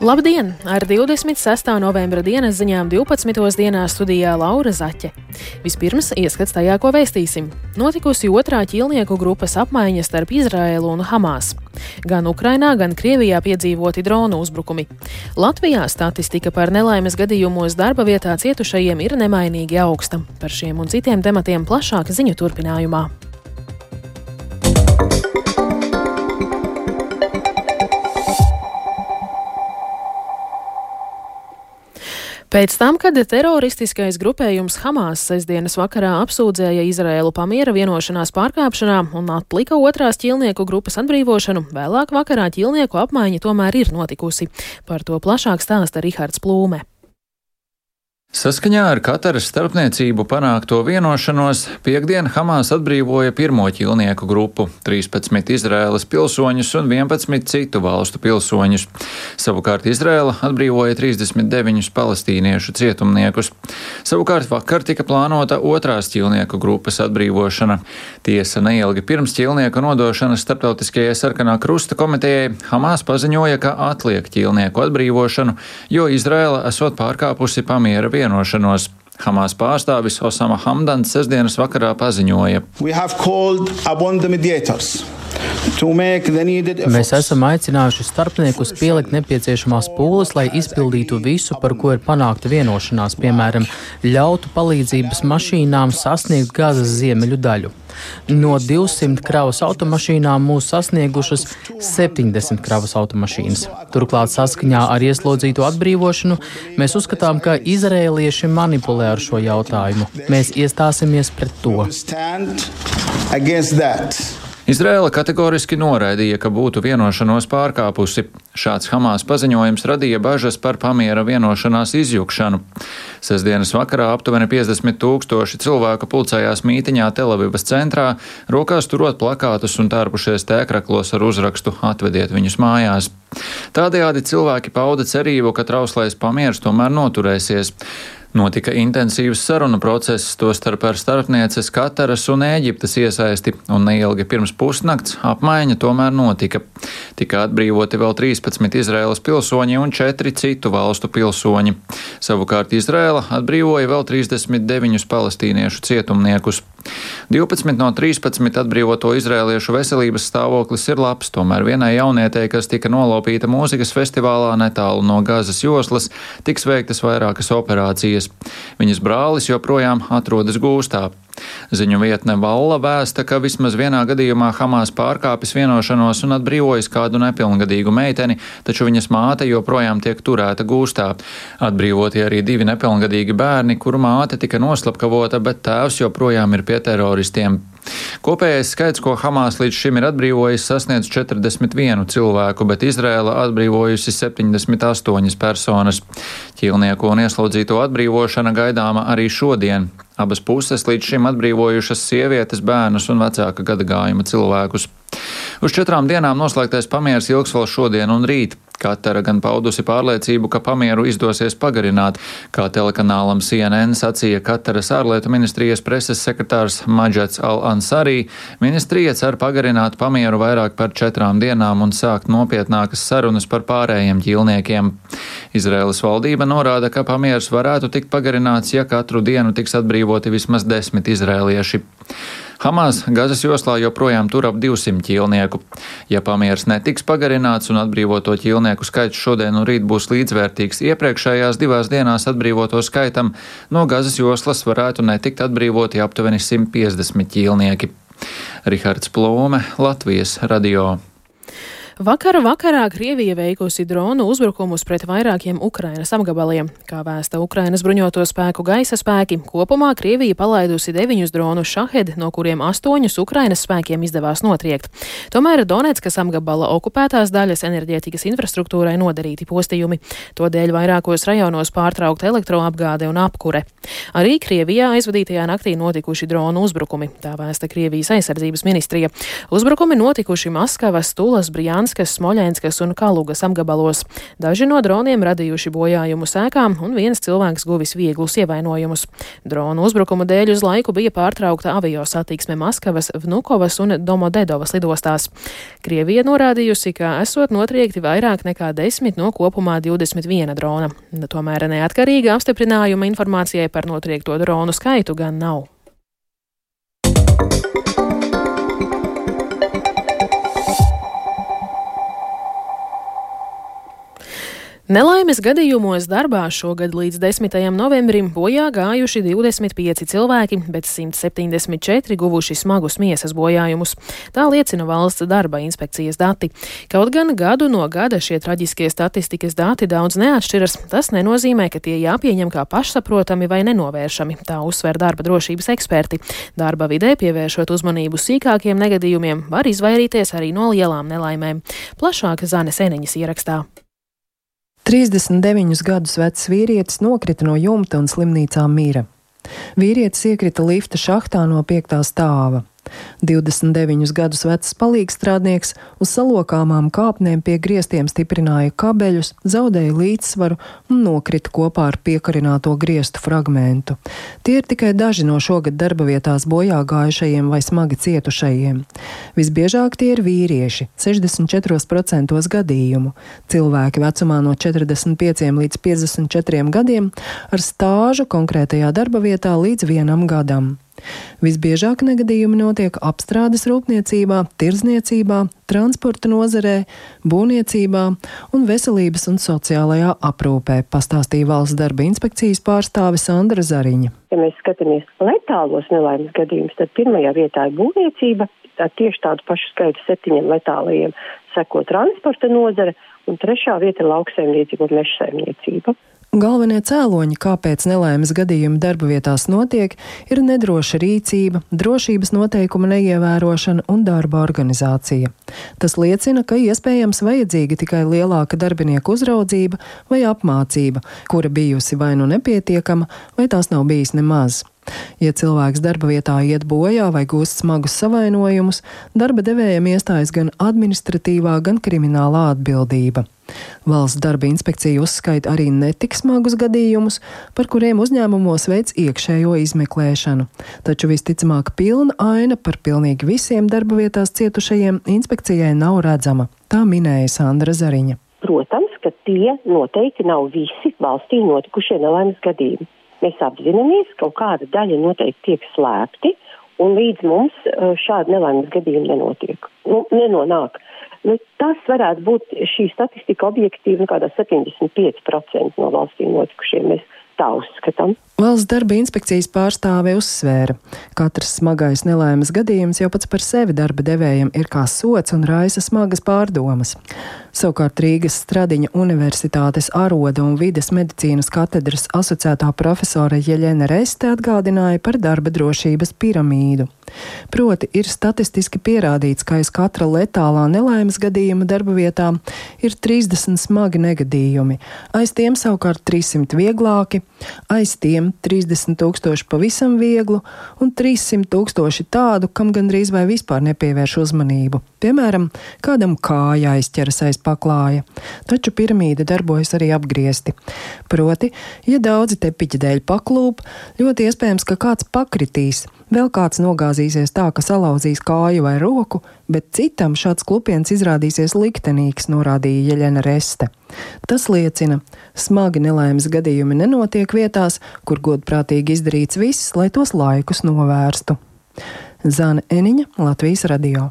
Labdien! Ar 26. novembra dienas ziņām 12. dienā studijā Laura Zaķe. Vispirms ieskats tajā, ko vēstīsim. Notikusi otrā ķilnieku grupas apmaiņa starp Izraēlu un Hamas. Gan Ukrainā, gan Krievijā piedzīvoti dronu uzbrukumi. Latvijā statistika par nelaimes gadījumos darba vietā cietušajiem ir nemainīgi augsta. Par šiem un citiem tematiem plašāk ziņu turpinājumā. Pēc tam, kad teroristiskais grupējums Hamas sestdienas vakarā apsūdzēja Izraēlu pamiera vienošanās pārkāpšanā un atlika otrās ķilnieku grupas atbrīvošanu, vēlāk vakarā ķilnieku apmaiņa tomēr ir notikusi. Par to plašāk stāsta Rihards Plūme. Saskaņā ar Kataras starpniecību panākto vienošanos, piekdien Hamas atbrīvoja pirmo ķilnieku grupu - 13 Izraēlas pilsoņus un 11 citu valstu pilsoņus. Savukārt Izraēla atbrīvoja 39 palestīniešu cietumniekus. Savukārt vakar tika plānota otrās ķilnieku grupas atbrīvošana. Tiesa neilgi pirms ķilnieku nodošanas starptautiskajai sarkanā krusta komitejai Hamas paziņoja, ka atliek ķilnieku atbrīvošanu, jo Izraēla esot pārkāpusi pamiera vienošanos vienošanos. Hamas pārstāvis Osama Hamdans sestdienas vakarā paziņoja: Mēs esam aicinājuši starpniekus pielikt nepieciešamās pūles, lai izpildītu visu, par ko ir panākta vienošanās, piemēram, ļautu palīdzības mašīnām sasniegt gazas ziemeļu daļu. No 200 kravas automašīnām mūs sasniegušas 70 kravas automašīnas. Turklāt, saskaņā ar ieslodzīto atbrīvošanu, mēs uzskatām, ka izrēlieši manipulē ar šo jautājumu. Mēs iestāsimies pret to. Izraela kategoriski noraidīja, ka būtu vienošanos pārkāpusi. Šāds Hamas paziņojums radīja bažas par pamiera vienošanās izjukšanu. Sesdienas vakarā aptuveni 50 tūkstoši cilvēku pulcējās mītiņā Telavivas centrā, rokās turot plakātus un tērpušies tēkraklos ar uzrakstu Atvediet viņus mājās. Tādējādi cilvēki pauda cerību, ka trauslais pamieris tomēr noturēsies. Notika intensīvs sarunu process, tostarp ar starpnieces Kataras un Ēģiptes iesaisti, un neilgi pirms pusnakts apmaiņa tomēr notika. Tika atbrīvoti vēl 13 Izraēlas pilsoņi un 4 citu valstu pilsoņi. Savukārt Izraēla atbrīvoja vēl 39 palestīniešu cietumniekus. 12 no 13 atbrīvoto izrēliešu veselības stāvoklis ir labs, tomēr vienai jaunietei, kas tika nolopīta mūzikas festivālā netālu no Gazas joslas, tiks veiktas vairākas operācijas. Viņas brālis joprojām atrodas gūstā. Ziņu vietne Valla vēsta, ka vismaz vienā gadījumā Hamas pārkāpis vienošanos un atbrīvojis kādu nepilngadīgu meiteni, taču viņas māte joprojām tiek turēta gūstā. Atbrīvoti arī divi nepilngadīgi bērni, kuru māte tika noslapkavota, bet tēvs joprojām ir pie teroristiem. Kopējais skaits, ko Hamas līdz šim ir atbrīvojis, sasniedz 41 cilvēku, bet Izrēla atbrīvojusi 78 personas. Ķīlnieku un ieslodzīto atbrīvošana gaidāma arī šodien. Abas puses līdz šim atbrīvojušas sievietes, bērnus un vecāka gadagājuma cilvēkus. Uz četrām dienām noslēgtais pamieris ilgs vēl šodien un rīt. Katara gan paudusi pārliecību, ka pamieru izdosies pagarināt, kā telekanālam CNN sacīja Kataras ārlietu ministrijas preses sekretārs Maģats Al-Ansarī. Ministrija cer pagarināt pamieru vairāk par četrām dienām un sākt nopietnākas sarunas par pārējiem ķīlniekiem. Izraēlas valdība norāda, ka pamieris varētu tikt pagarināts, ja katru dienu tiks atbrīvoti vismaz desmit izrēlieši. Hamas Gazas joslā joprojām tur ap 200 ķīlnieku. Ja pamieris netiks pagarināts un atbrīvoto ķīlnieku skaits šodien un rīt būs līdzvērtīgs iepriekšējās divās dienās atbrīvoto skaitam, no Gazas joslas varētu netikt atbrīvoti aptuveni 150 ķīlnieki. Rihards Plūme, Latvijas radio. Vakara vakarā Krievija veikusi dronu uzbrukumus pret vairākiem Ukrainas apgabaliem. Kā vēsta Ukrainas bruņoto spēku gaisa spēki, kopumā Krievija palaidusi deviņus dronu šahed, no kuriem astoņus Ukrainas spēkiem izdevās notriekt. Tomēr Donetskas apgabala okupētās daļas enerģētikas infrastruktūrai nodarīti postījumi. Todēļ vairākos rajonos pārtraukta elektroapgāde un apkure. Arī Krievijā aizvadītajā naktī notikuši dronu uzbrukumi, tā vēsta Krievijas aizsardzības ministrija. Uzbrukumi notikuši Maskavas, Tulas, Brjāns Brjanskas, Smoļenskas un Kalugas apgabalos. Daži no droniem radījuši bojājumu sēkām, un viens cilvēks guvis vieglus ievainojumus. Dronu uzbrukuma dēļ uz laiku bija pārtraukta avio satiksme Maskavas, Vnukovas un Domodedovas lidostās. Krievija norādījusi, ka esot notriekti vairāk nekā desmit no kopumā 21 drona. Tomēr neatkarīga apstiprinājuma informācijai par notriekto dronu skaitu gan nav. Nelaimes gadījumos darbā šogad līdz 10. novembrim bojā gājuši 25 cilvēki, bet 174 guvuši smagus miesas bojājumus. Tā liecina valsts darba inspekcijas dati. Kaut gan gadu no gada šie traģiskie statistikas dati daudz neatšķiras, tas nenozīmē, ka tie jāpieņem kā pašsaprotami vai nenovēršami, tā uzsver darba drošības eksperti. Darba vidē pievēršot uzmanību sīkākiem negadījumiem, var izvairīties arī no lielām nelaimēm. Plašāk Zane Seniņas ierakstā. 39 gadus vecs vīrietis nokrita no jumta un slimnīcā mīra. Vīrietis iekrita lifta šahtā no piektā stāva. 29 gadus vecs palīgstrādnieks uz salokāmām kāpnēm pie griestiem stiprināja kabeļus, zaudēja līdzsvaru un nokrita kopā ar piekarināto griestu fragmentu. Tie ir tikai daži no šogad darba vietās bojā gājušajiem vai smagi cietušajiem. Visbiežāk tie ir vīrieši - 64% gadījumu. Cilvēki vecumā no 45 līdz 54 gadiem ar stāžu konkrētajā darba vietā līdz vienam gadam. Visbiežāk negadījumi notiek apstrādes rūpniecībā, tirzniecībā, transporta nozarē, būvniecībā un veselības un sociālajā aprūpē, pastāstīja valsts darba inspekcijas pārstāve Sandra Zariņa. Ja mēs skatāmies letālos nelaimes gadījumus, tad pirmajā vietā ir būvniecība, tad tieši tādu pašu skaitu septiņiem letālajiem seko transporta nozare, un trešā vieta ir lauksaimniecība un mežsaimniecība. Galvenie cēloņi, kāpēc nelaimes gadījumi darba vietās notiek, ir nedroša rīcība, drošības noteikuma neievērošana un darba organizācija. Tas liecina, ka iespējams vajadzīga tikai lielāka darbinieku uzraudzība vai apmācība, kura bijusi vai nu nepietiekama, vai tās nav bijis nemaz. Ja cilvēks darba vietā iet bojā vai gūst smagus savainojumus, darba devējiem iestājas gan administratīvā, gan kriminālā atbildība. Valsts darba inspekcija uzskaita arī netik smagus gadījumus, par kuriem uzņēmumos veids iekšējo izmeklēšanu. Taču visticamāk pilna aina par pilnīgi visiem darba vietās cietušajiem inspekcijai nav redzama. Tā minēja Sandra Zariņa. Protams, ka tie noteikti nav visi valstī notikušie nelaimes gadījumi. Mēs apzināmies, ka kaut kāda daļa noteikti tiek slēpti, un līdz mums eh, šādi nelaimes gadījumi nenotiek, nu, nenonāk. Nu, tas varētu būt šī statistika objektīva, nu, kādā 75% no valstīm notikušiem. Mēs tā uzskatām. Valsts darba inspekcijas pārstāve uzsvēra, ka katrs smagais nelaimes gadījums jau pats par sevi darba devējiem ir kā sots un raisa smagas pārdomas. Savukārt Rīgas Stradiņa Universitātes aroda un vides medicīnas katedras asociētā profesora Jeļena Reste atgādināja par darba drošības piramīdu. Proti ir statistiski pierādīts, ka aiz katra letālā nelaimes gadījuma darba vietā ir 30 smagi negadījumi, aiz tiem savukārt 300 vieglāki, aiz tiem 30 tūkstoši pavisam vieglu un 300 tūkstoši tādu, kam gandrīz vai vispār nepievērš uzmanību. Piemēram, kādam kāja aizķeras aiz paklāja, taču piramīda darbojas arī apgriezti. Proti, ja daudzi tepiķi dēļ paklūp, ļoti iespējams, ka kāds pakritīs, vēl kāds nogāzīsies tā, ka salauzīs kāju vai roku, bet citam šāds klupiens izrādīsies liktenīgs, norādīja Jeļena Reste. Tas liecina, smagi nelaimes gadījumi nenotiek vietās, kur godprātīgi izdarīts viss, lai tos laikus novērstu. Zana Eniņa, Latvijas radio.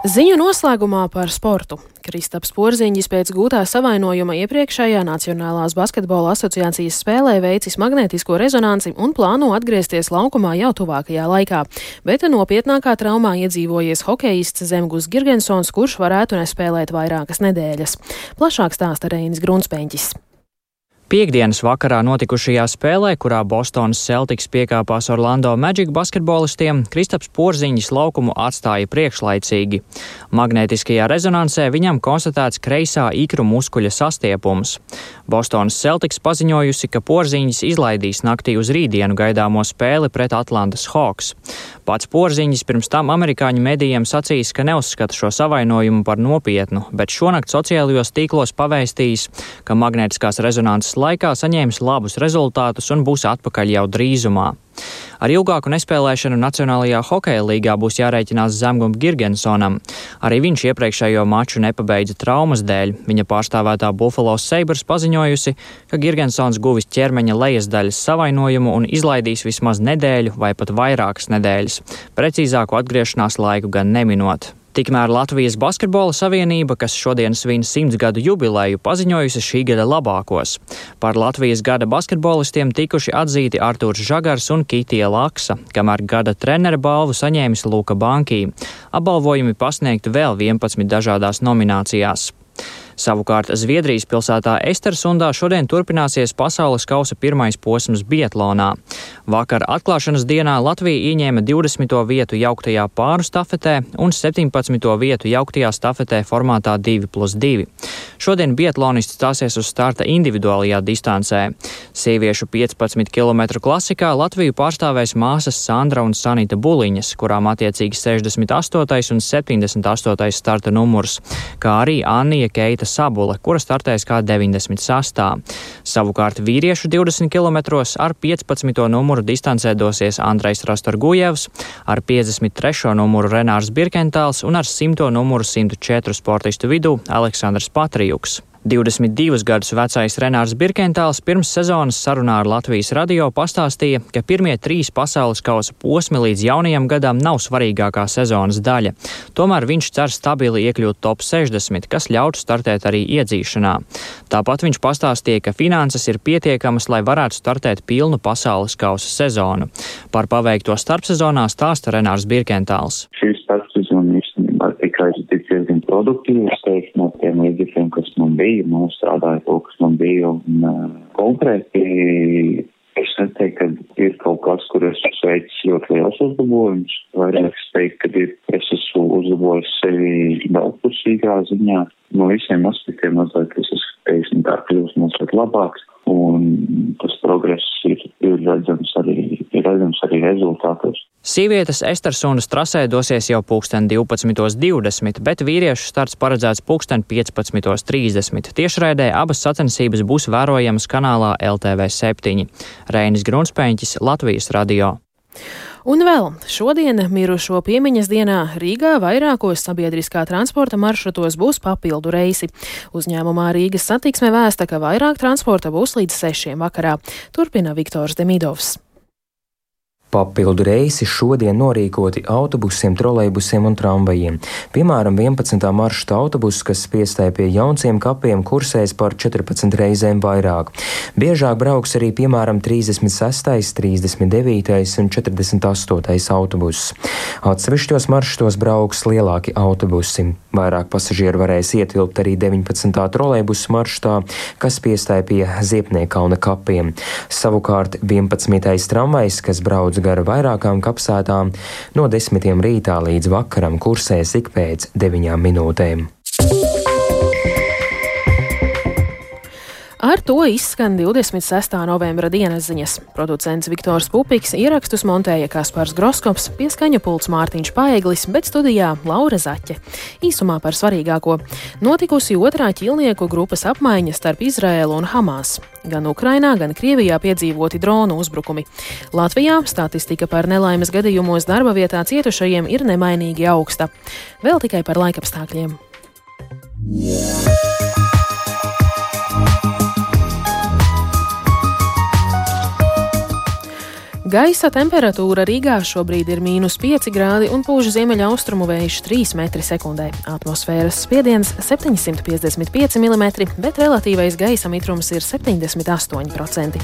Ziņu noslēgumā par sportu. Kristaps Porziņģis pēc gūtā savainojuma iepriekšējā Nacionālās basketbola asociācijas spēlē veicis magnētisko rezonanci un plāno atgriezties laukumā jau tuvākajā laikā, bet nopietnākā traumā iedzīvojies hokejists Zemgus Girgensons, kurš varētu nespēlēt vairākas nedēļas. Plašāk stāsta Reinis Grunspēņķis. Piektdienas vakarā notikušajā spēlē, kurā Bostonas Celtics piekāpās Orlando Magic basketbolistiem, Kristaps Porziņš laukumu atstāja priekšlaicīgi. Magnētiskajā rezonansē viņam konstatēts kreisā ikru muskuļa sastiepums. Bostonas Celtics paziņojusi, ka Porziņš izlaidīs naktī uz rītdienu gaidāmo spēli pret Atlantas Hawks. Pats Porziņš pirms tam amerikāņu medijiem sacījis, ka neuzskata šo savainojumu par nopietnu, bet šonakt sociālajos tīklos pavēstījis, ka magnētiskās rezonanses laikā saņēmis labus rezultātus un būs atpakaļ jau drīzumā. Ar ilgāku nespēlēšanu Nacionālajā hokeja līgā būs jārēķinās Zemgum Girgensonam. Arī viņš iepriekšējo maču nepabeidza traumas dēļ. Viņa pārstāvētā Buffalo Sabres paziņojusi, ka Girgensons guvis ķermeņa lejas daļas savainojumu un izlaidīs vismaz nedēļu vai pat vairākas nedēļas. Precīzāku atgriešanās laiku gan neminot. Tikmēr Latvijas Basketbola Savienība, kas šodien svin simts gadu jubileju, paziņojusi šī gada labākos. Par Latvijas gada basketbolistiem tikuši atzīti Artūrs Žagars un Kitija Laksa, kamēr gada trenera balvu saņēmis Luka Bankī. Apbalvojumi pasniegti vēl 11 dažādās nominācijās. Savukārt Zviedrijas pilsētā Estersundā šodien turpināsies pasaules kausa pirmais posms Bietlonā. Vakar atklāšanas dienā Latvija ieņēma 20. vietu jauktajā pāru stafetē un 17. vietu jauktajā stafetē formātā 2 plus 2. Šodien Bietlonists stāsies uz starta individuālajā distancē. Sieviešu 15 km klasikā Latviju pārstāvēs māsas Sandra un Sanita Buliņas, kurām attiecīgi 68. un 78. starta numurs, kā arī Annija Keita Sabule, kura startēs kā 96. Savukārt vīriešu 20 km ar 15. numuru distancē dosies Andrejs Rastorgujevs, ar 53. numuru Renārs Birkentāls un ar 100. numuru 104 sportistu vidū Aleksandrs Patrijuks. 22 gadus vecais Renārs Birkentāls pirms sezonas sarunā ar Latvijas radio pastāstīja, ka pirmie trīs pasaules kausa posmi līdz jaunajam gadam nav svarīgākā sezonas daļa. Tomēr viņš cer stabili iekļūt top 60, kas ļautu startēt arī iedzīšanā. Tāpat viņš pastāstīja, ka finanses ir pietiekamas, lai varētu startēt pilnu pasaules kausa sezonu. Par paveikto starpsezonā stāsta Renārs Birkentāls. Šīs starpsezona īstenībā tikai tik diezgan produktīvas, teikt, no tiem līdzekļiem, man bija, man strādāja to, kas man bija, un uh, konkrēti es neteiktu, ka ir kaut kas, kur es veicu ļoti liels uzlabojums, vairāk es teiktu, ka ir, es esmu uzlabojis sevi daudzpusīgā ziņā, no visiem aspektiem mazliet es esmu, teiksim, tā kļūst mazliet labāks, un tas progress ir, ir redzams arī, ir redzams arī rezultātos. Sievietes Estersunas trasē dosies jau pulksten 12.20, bet vīriešu starts paredzēts pulksten 15.30. Tiešraidē abas sacensības būs vērojamas kanālā LTV 7. Reinis Grunspēņķis, Latvijas radio. Un vēl šodien mirušo piemiņas dienā Rīgā vairākos sabiedriskā transporta maršrutos būs papildu reisi. Uzņēmumā Rīgas satiksme vēsta, ka vairāk transporta būs līdz sešiem vakarā. Turpina Viktors Demidovs. Papildu reisi šodien norīkoti autobusiem, trolejbusiem un tramvajiem. Piemēram, 11. maršruta autobuss, kas piestāja pie jaunciem kapiem, kursēs par 14 reizēm vairāk. Biežāk brauks arī, piemēram, 36., 39. un 48. autobuss. Atsevišķos maršrutos brauks lielāki autobusi. Vairāk pasažieru varēs ietilpt arī 19. trolejbusu maršrutā, kas piestāja pie Ziepniekalna kapiem. Savukārt 11. tramvajs, kas brauc gara vairākām kapsētām, no desmitiem rītā līdz vakaram kursēs ik pēc deviņām minūtēm. Ar to izskan 26. novembra dienas ziņas. Producents Viktors Pupiks ierakstus montēja Kaspars Groskops, pieskaņa pults Mārtiņš Paeglis, bet studijā Laura Zaķe. Īsumā par svarīgāko - notikusi otrā ķilnieku grupas apmaiņa starp Izraēlu un Hamas. Gan Ukrainā, gan Krievijā piedzīvoti dronu uzbrukumi. Latvijā statistika par nelaimes gadījumos darba vietā cietušajiem ir nemainīgi augsta. Vēl tikai par laikapstākļiem. Yeah. Gaisa temperatūra Rīgā šobrīd ir mīnus 5 grādi un pūž ziemeļa austrumu vējš 3 m2. Atmosfēras spiediens 755 mm, bet relatīvais gaisa mitrums ir 78%.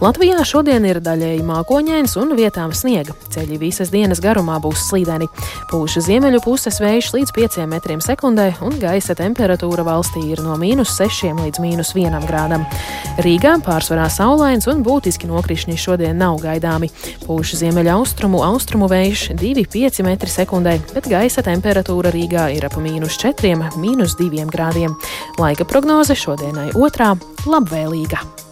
Latvijā šodien ir daļēji mākoņains un vietām sniega. Ceļi visas dienas garumā būs slīdeni. Pūš ziemeļu puses vējš līdz 5 m2 un gaisa temperatūra valstī ir no mīnus 6 līdz mīnus 1 grādam. Rīgā pārsvarā saulains un būtiski nokrišņi šodien nav gaidāmi gaidāmi. Pūš ziemeļa austrumu, austrumu vējš 2,5 m2, bet gaisa temperatūra Rīgā ir ap mīnus 4, mīnus 2 grādiem. Laika prognoze šodienai otrā - labvēlīga.